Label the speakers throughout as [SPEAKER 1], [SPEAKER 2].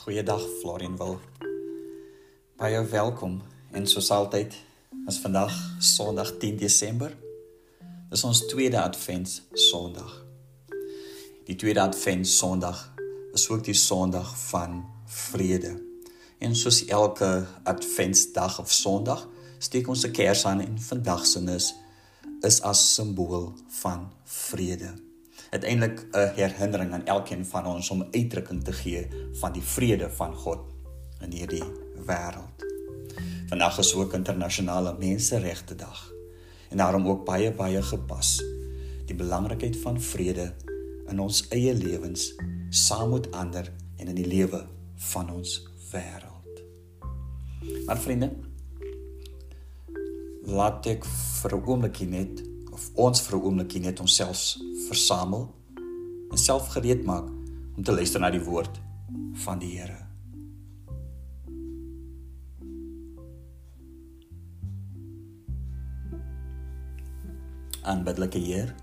[SPEAKER 1] Goeiedag Florian wil. Baie welkom en soos altyd is vandag Sondag 10 Desember. Dis ons tweede Advent Sondag. Die tweede Advent Sondag is ook die Sondag van vrede. En soos elke Adventsdag of Sondag steek ons 'n kers aan en vandag se is is as simbool van vrede uiteindelik 'n herinnering aan elkeen van ons om uitdrukking te gee van die vrede van God in hierdie wêreld. Vandag is ook internasionale menseregte dag en daarom ook baie baie gepas die belangrikheid van vrede in ons eie lewens saam met ander en in die lewe van ons wêreld. Maar vriende, laat ek vir 'n oombliekie net of ons vir 'n oombliekie net onsself versamel en self gereed maak om te luister na die woord van die Here. Aanbiddelike Heer,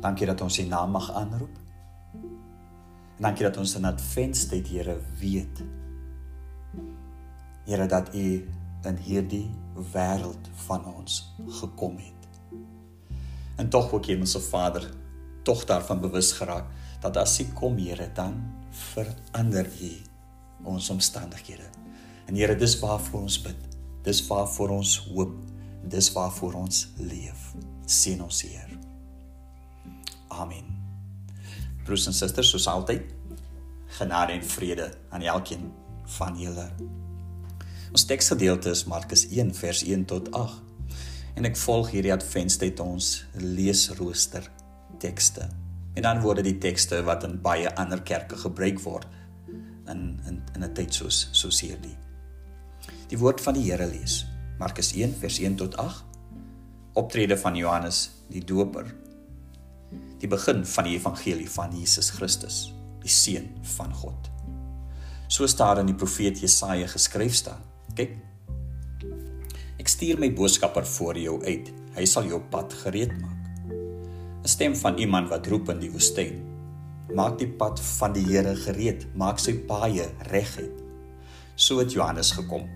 [SPEAKER 1] dankie dat ons U naam mag aanroep. Dankie dat ons in Adventstyd Here weet. Here dat U in hierdie wêreld van ons gekom het. En tog ook Hemelse Vader, tog daarvan bewus geraak dat as U kom, Here, dan verander U ons omstandighede. En Here, dis waarvoor ons bid. Dis waarvoor ons hoop. Dis waarvoor ons leef. Seën ons, Heer. Amen. Broers en susters, soos altyd, genade en vrede aan elkeen van julle. Ons teksgedeelte is Markus 1 vers 1 tot 8. En ek volg hierdie adventstyd ons leesrooster tekste. En dan word die tekste wat in baie ander kerke gebruik word in in in 'n tyd soos soos hierdie. Die woord van die Here lees. Markus 1 vers 1 tot 8. Optrede van Johannes die Doper. Die begin van die evangelie van Jesus Christus, die seun van God. So staan in die profeet Jesaja geskryf staan. Kyk. Ek stuur my boodskapper voor jou uit. Hy sal jou pad gereed maak. 'n Stem van iemand wat roep in die woestyn. Maak die pad van die Here gereed, maak sy paaie reguit. So het Johannes gekom.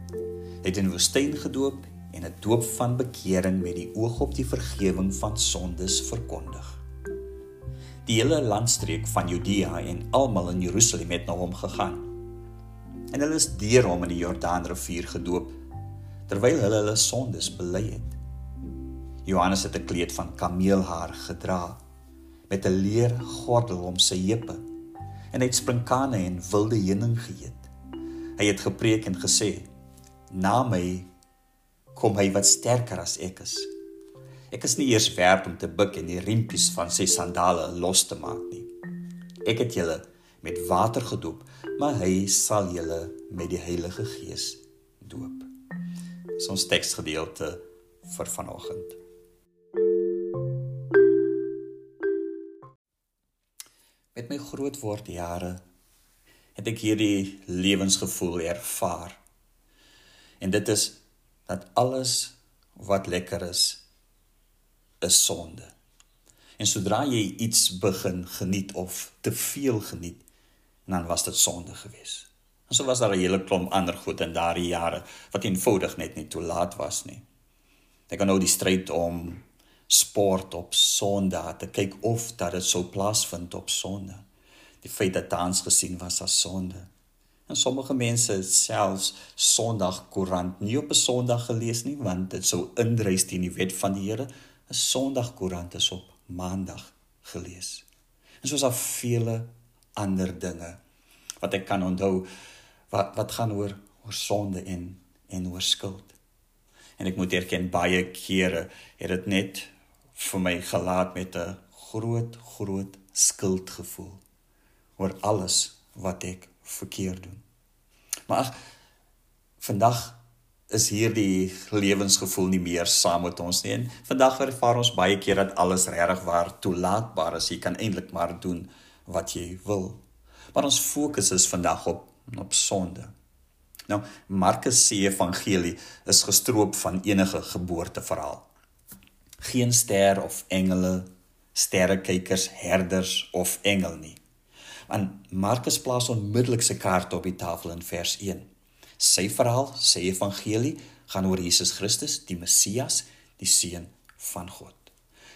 [SPEAKER 1] Het in die woestyn gedoop en 'n doop van bekering met die oog op die vergifnis van sondes verkondig. Die hele landstreek van Judea en almal in Jerusalem het na hom gegaan en hulle is deur hom in die Jordaanrivier gedoop terwyl hulle hulle sondes bely het. Johannes het 'n kleed van kameelhaar gedra met 'n leer gordel om sy heupe en hy het sprinkane en wilde heuning geëet. Hy het gepreek en gesê: "Na my kom hy wat sterker as ek is. Ek is nie eers werd om te buig en die riempies van sy sandale los te maak nie. Ek het julle met water gedoop, maar hy sal julle met die Heilige Gees doop. Dis ons teksgedeelte vir vanoggend. Met my groot word jare het ek hierdie lewensgevoel ervaar. En dit is dat alles wat lekker is is sonde. En sodra jy iets begin geniet of te veel geniet, en dan was dit sonde geweest. En so was daar 'n hele klomp ander goed in daardie jare wat eenvoudig net nie toelaat was nie. Ek kan nou die stryd om sport op Sondag te kyk of dat dit sou plaasvind op Sondag. Die feit dat dans gesien was as sonde. En sommige mense het selfs Sondag koerant nie op 'n Sondag gelees nie want dit sou indrys teen die wet van die Here. 'n Sondag koerant is op Maandag gelees. En soos daar vele ander dinge wat ek kan onthou wat wat gaan oor oor sonde en en oor skuld. En ek moet erken baie kere het dit net vir my gelaat met 'n groot groot skuldgevoel oor alles wat ek verkeerd doen. Maar ach, vandag is hierdie lewensgevoel nie meer saam met ons nie. En vandag ervaar ons baie keer dat alles regtig waar toelaatbaar is. Jy kan eintlik maar doen wat jy wil. Maar ons fokus is vandag op op sonde. Nou Markus se evangelie is gestroop van enige geboorteverhaal. Geen ster of engele, sterrekykers, herders of engel nie. En Markus plaas onmiddellik sy kaart op die tafel in vers 1. Sy verhaal, sy evangelie gaan oor Jesus Christus, die Messias, die seun van God.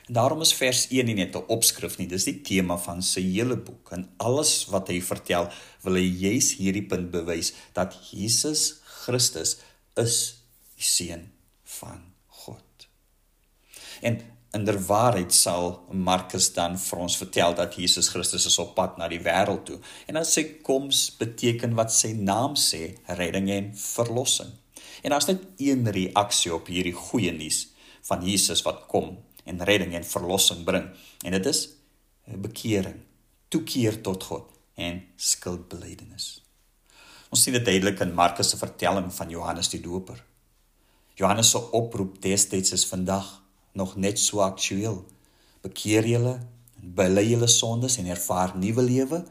[SPEAKER 1] En daarom is vers 1 nie net 'n opskrif nie, dis die tema van sy hele boek. En alles wat hy vertel, wil hy juis hierdie punt bewys dat Jesus Christus is die seun van God. En in der waarheid sal Markus dan vir ons vertel dat Jesus Christus is op pad na die wêreld toe. En as sy koms beteken wat sy naam sê, redding en verlossing. En daar's net een reaksie op hierdie goeie nuus van Jesus wat kom en redding en verlossing bring. En dit is bekering, toekeer tot God en skuldbelydenis. Ons sien dit duidelik in Markus se vertelling van Johannes die Doper. Johannes se oproep destyds is vandag nog net so aktueel. Bekeer julle en bely julle sondes en ervaar nuwe lewe,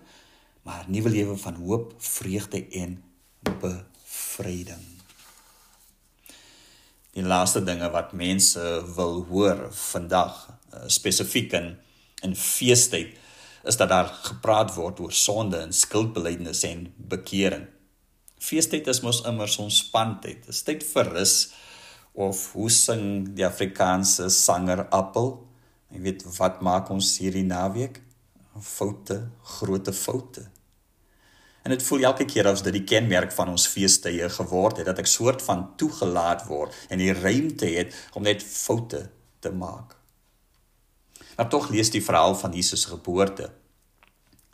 [SPEAKER 1] maar nuwe lewe van hoop, vreugde en bevryding. Die laaste dinge wat mense wil hoor vandag, eh, spesifiek in in feestyd, is dat daar gepraat word oor sonde en skuldbeleidnes en bekering. Feestyd is mos immers ontspantheid. Dit is tyd vir rus of hoe sing die Afrikaanse sanger Appel? Jy weet wat maak ons hierdie naweek? Foute, groote foute. En dit voel elke keer as dit die kenmerk van ons feestydde geword het dat ek soort van toegelaat word en die ruimte het om net foute te maak. Maar tog lees die verhaal van Jesus se geboorte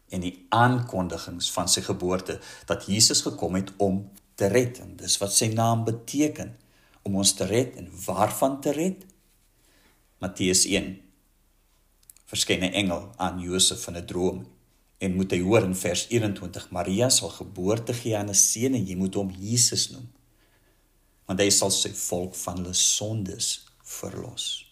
[SPEAKER 1] en die aankondigings van sy geboorte dat Jesus gekom het om te red. En dis wat sy naam beteken om ons te red en waarvan te red? Matteus 1 verskyn 'n engel aan Josef in 'n droom en moet hy hoor in vers 21 Maria sal geboorte gee aan 'n seun en jy moet hom Jesus noem want hy sal sy volk van hulle sondes verlos.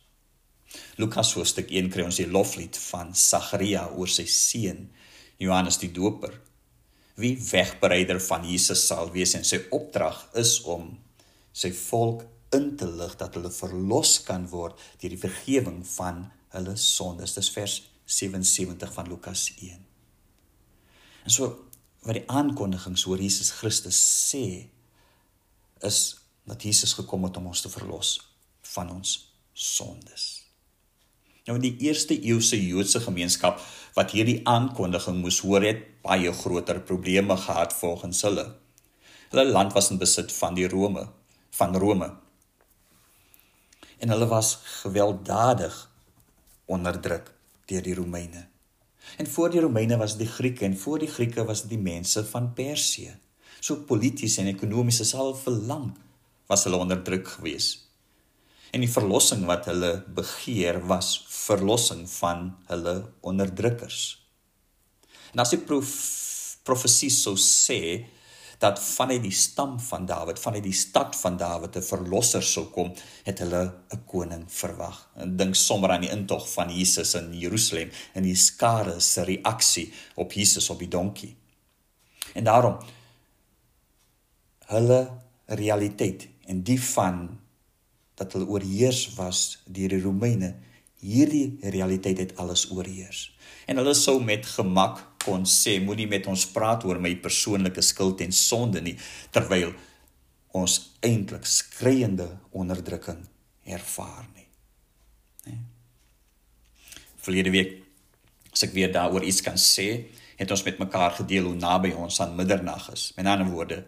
[SPEAKER 1] Lukas hoofstuk 1 kry ons die loflied van Sagaria oor sy seun Johannes die Doper wie wegbereider van Jesus sal wees en sy opdrag is om sy volk in te lig dat hulle verlos kan word deur die vergifnis van hulle sondes. Dis vers 77 van Lukas 1. En so wat die aankondigings oor Jesus Christus sê is dat Jesus gekom het om ons te verlos van ons sondes. Nou in die eerste eeuse Joodse gemeenskap wat hierdie aankondiging moes hoor het baie groter probleme gehad volgens hulle. Hulle land was in besit van die Rome, van Rome. En hulle was gewelddadig onderdruk deur die Romeine. En voor die Romeine was die Grieke en voor die Grieke was die mense van Persië. So polities en ekonomies is al vir lank was hulle onderdruk gewees. En die verlossing wat hulle begeer was verlossing van hulle onderdrukkers. En as die prof, profesie sou sê dat vanuit die stam van Dawid, vanuit die stad van Dawid 'n verlosser sou kom, het hulle 'n koning verwag. En dink sommer aan die intog van Jesus in Jerusalem en die skare se reaksie op Jesus op die donkie. En daarom hulle realiteit en die van dat hulle oorheers was deur die Romeine, hierdie realiteit het alles oorheers. En hulle sou met gemak kon sê moenie met ons praat oor my persoonlike skuld en sonde nie terwyl ons eintlik skreiende onderdrukking ervaar nie. Né? Verlede week as ek weer daaroor iets kan sê, het ons met mekaar gedeel hoe naby ons aan middernag is. Met ander woorde,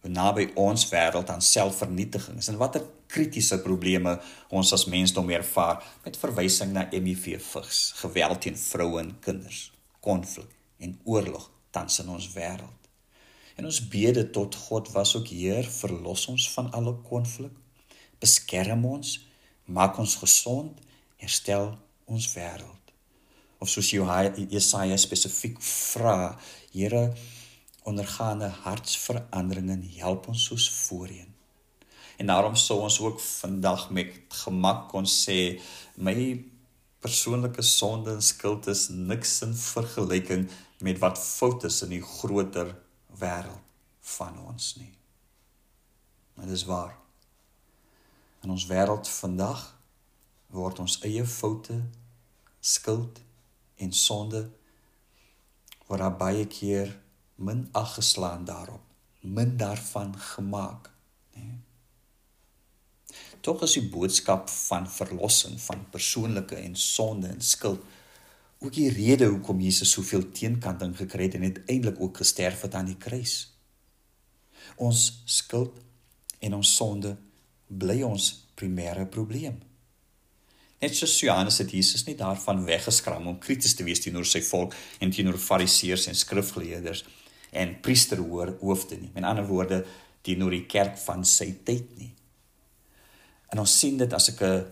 [SPEAKER 1] hoe naby ons wêreld aan selfvernietiging is en watter kritiese probleme ons as mensdom ervaar met verwysing na HIV, vigs, geweld teen vroue en kinders konflik en oorlog tans in ons wêreld. En ons bede tot God was ook Heer, verlos ons van alle konflik, beskerm ons, maak ons gesond, herstel ons wêreld. Of soos Jesaja spesifiek vra, Here, ondergaande hartsveranderinge help ons soos voorheen. En daarom sou ons ook vandag met gemak kon sê my persoonlike sonde en skuld is niks in vergelyking met wat fout is in die groter wêreld van ons nie. Maar dis waar. In ons wêreld vandag word ons eie foute, skuld en sonde word daar baie keer min ag geslaan daarop, min daarvan gemaak. Tog is die boodskap van verlossing van persoonlike en sonde en skuld ook die rede hoekom Jesus soveel teenkanting gekry het en uiteindelik ook gesterf het aan die kruis. Ons skuld en ons sonde bly ons primêre probleem. Net soos Johannes het Jesus nie daarvan weggeskram om krities te wees teenoor sy volk en teenoor fariseërs en skrifgeleerders en priesterhoofde nie. Met ander woorde, teenoor die kerk van sy tyd nie. En ons sien dit as ek 'n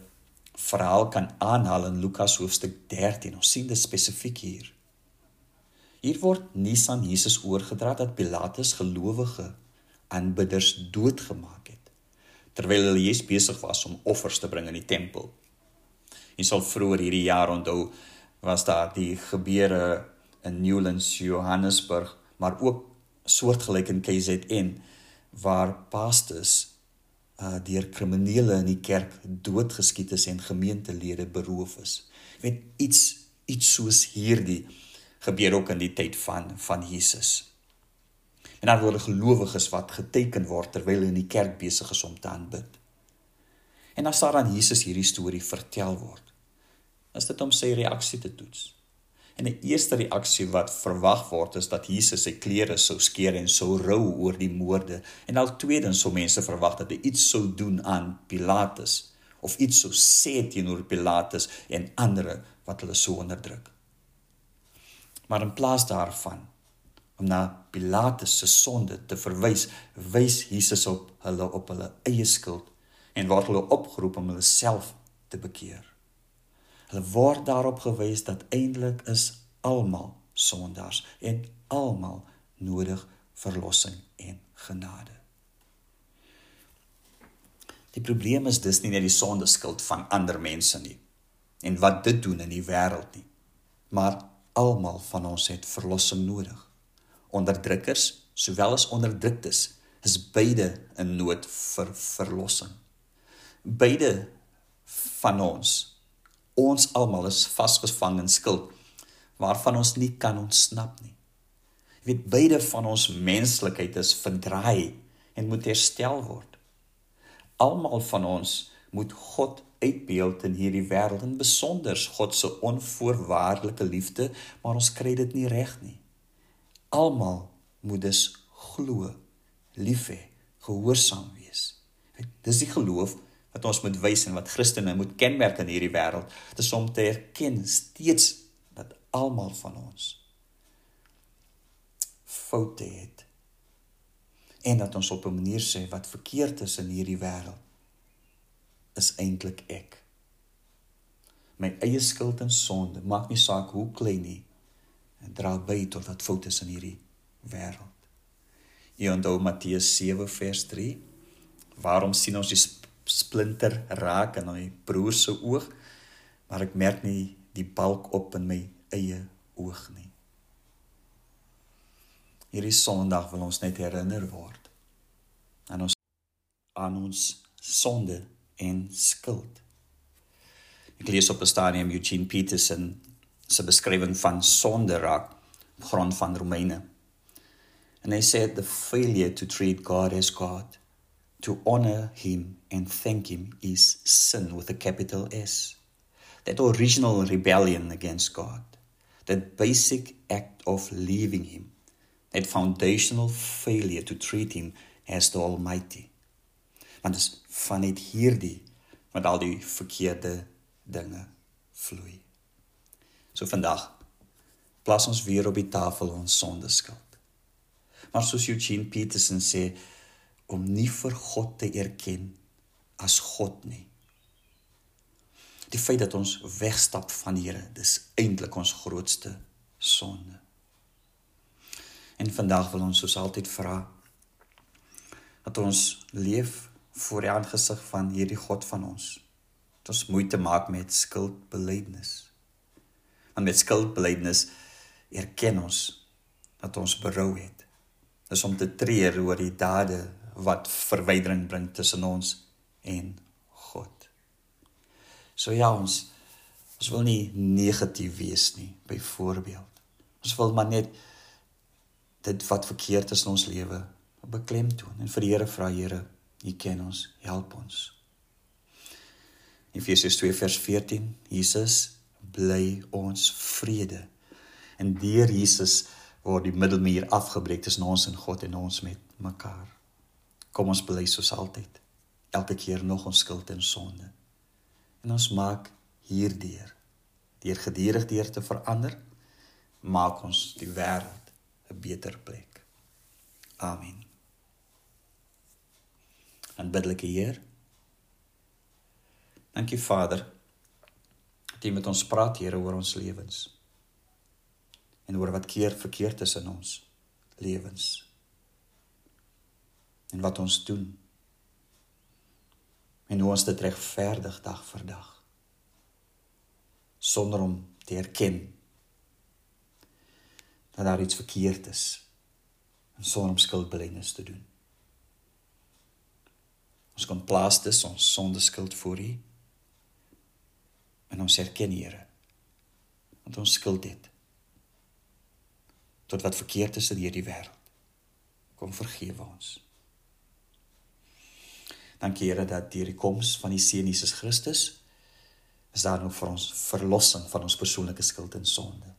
[SPEAKER 1] verhaal kan aanhaal in Lukas hoofstuk 13. Ons sien dit spesifiek hier. Hier word nuus aan Jesus oorgedra dat Pilatus gelowige aanbidders doodgemaak het terwyl hulle Jesus besig was om offers te bring in die tempel. Jy sal vroeër hierdie jaar onthou was daar die gebeure in Newlands, Johannesburg, maar ook soortgelyk in KZN waar pastors uh deur kriminele in die kerk doodgeskiet is en gemeentelede beroof is. Jy weet iets iets soos hierdie gebeur ook in die tyd van van Jesus. En dan word gelowiges wat geteken word terwyl hulle in die kerk besig is om te aanbid. En as daar aan Jesus hierdie storie vertel word, is dit om sy reaksie te toets. En die eerste reaksie wat verwag word is dat Jesus sy klere sou skeer en sou rou oor die moorde. En al tweedens sou mense verwag dat hy iets sou doen aan Pilatus of iets sou sê teenoor Pilatus en ander wat hulle so onderdruk. Maar in plaas daarvan om na Pilatus se sonde te verwys, wys Jesus op hulle op hulle eie skuld en word hulle opgeroep om hulle self te bekeer. Hulle word daarop gewys dat eintlik is almal sondaars en almal nodig verlossing en genade. Die probleem is dis nie net die sonde skuld van ander mense nie en wat dit doen in die wêreld nie. Maar almal van ons het verlossing nodig. Onderdrukkers sowel as onderdruktes is beide in nood vir verlossing. Beide van ons Ons almal is vasgevang in skuld waarvan ons nie kan ontsnap nie. Jy weet beide van ons menslikheid is verdraai en moet herstel word. Almal van ons moet God uitbeeld in hierdie wêreld en besonder God se onvoorwaardelike liefde, maar ons kry dit nie reg nie. Almal moet dus glo, lief hê, gehoorsaam wees. Dis die geloof wat ons moet wys en wat Christene moet kenmerk in hierdie wêreld, dis om te erken steeds dat almal van ons foute het en dat ons op 'n manier sê wat verkeerd is in hierdie wêreld is eintlik ek. My eie skuld en sonde maak nie saak hoe klein nie en dra by tot wat foute is in hierdie wêreld. Hier onthou Matteus 7 vers 3. Waarom sien ons die splinter raak in my broer se oog, maar ek merk nie die balk op in my eie oog nie. Hierdie Sondag wil ons net herinner word aan ons aan ons sonde en skuld. Ek lees op 'n stadium Eugene Peterson se beskrywing van sonde raak grond van Romeine. And they said the failure to treat God as God to honor him and thank him is sin with a capital S. That original rebellion against God, that basic act of leaving him, that foundational failure to treat him as the Almighty. Want dit is van net hierdie wat al die verkeerde dinge vloei. So vandag plaas ons weer op die tafel ons sondeskuld. Maar soos Eugene Peterson sê, om nie vir God te erken as God nie. Die feit dat ons wegstap van die Here, dis eintlik ons grootste sonde. En vandag wil ons soos altyd vra dat ons leef voor die aangesig van hierdie God van ons. Dat ons moeite maak met skuldbeleidnis. Want met skuldbeleidnis erken ons dat ons berou het. Dis om te treur oor die dade wat verwydering bring tussen ons en God. So ja ons ons wil nie negatief wees nie byvoorbeeld. Ons wil maar net dit wat verkeerd is in ons lewe beklemtoon en vir die Here vra Here, U ken ons, help ons. Efesiërs 2 vers 14 Jesus bly ons vrede. En deur Jesus word die middelmuur afgebreek tussen ons en God en ons met mekaar. Kom ons bly soos altyd. Elke keer nog ons skuld en sonde. En ons maak hierdeur deur gedurig deur te verander maak ons die wêreld 'n beter plek. Amen. Aanbiddelike Heer, Dankie Vader dat U met ons praat Here oor ons lewens. En oor wat keer verkeerd is in ons lewens. En wat ons doen. En hoe ons dit regverdig dag vir dag. Sonder om te erken dat daar iets verkeerd is. En sonder om skuldbeleidings te doen. Ons kom plaas dit ons sonde skuld voor U en ons erken Here want ons skuld het tot wat verkeerd is in hierdie wêreld kom vergewe ons dankie Here dat deur die koms van die seun Jesus Christus is daar nou vir ons verlossing van ons persoonlike skuld en sonde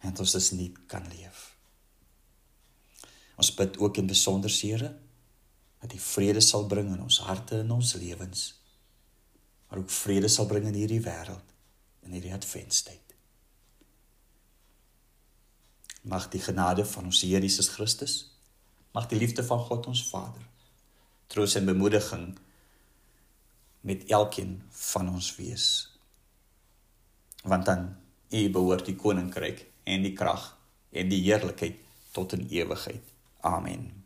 [SPEAKER 1] en ons is nie kan leef ons bid ook in besonder Here dat die vrede sal bring in ons harte en ons lewens maar ook vrede sal bring in hierdie wêreld in hierdie adventstyd. Mag die genade van ons Here Jesus Christus, mag die liefde van God ons Vader, troos en bemoediging met elkeen van ons wees. Want dan U behoort die koninkryk en die krag en die heerlikheid tot in ewigheid. Amen.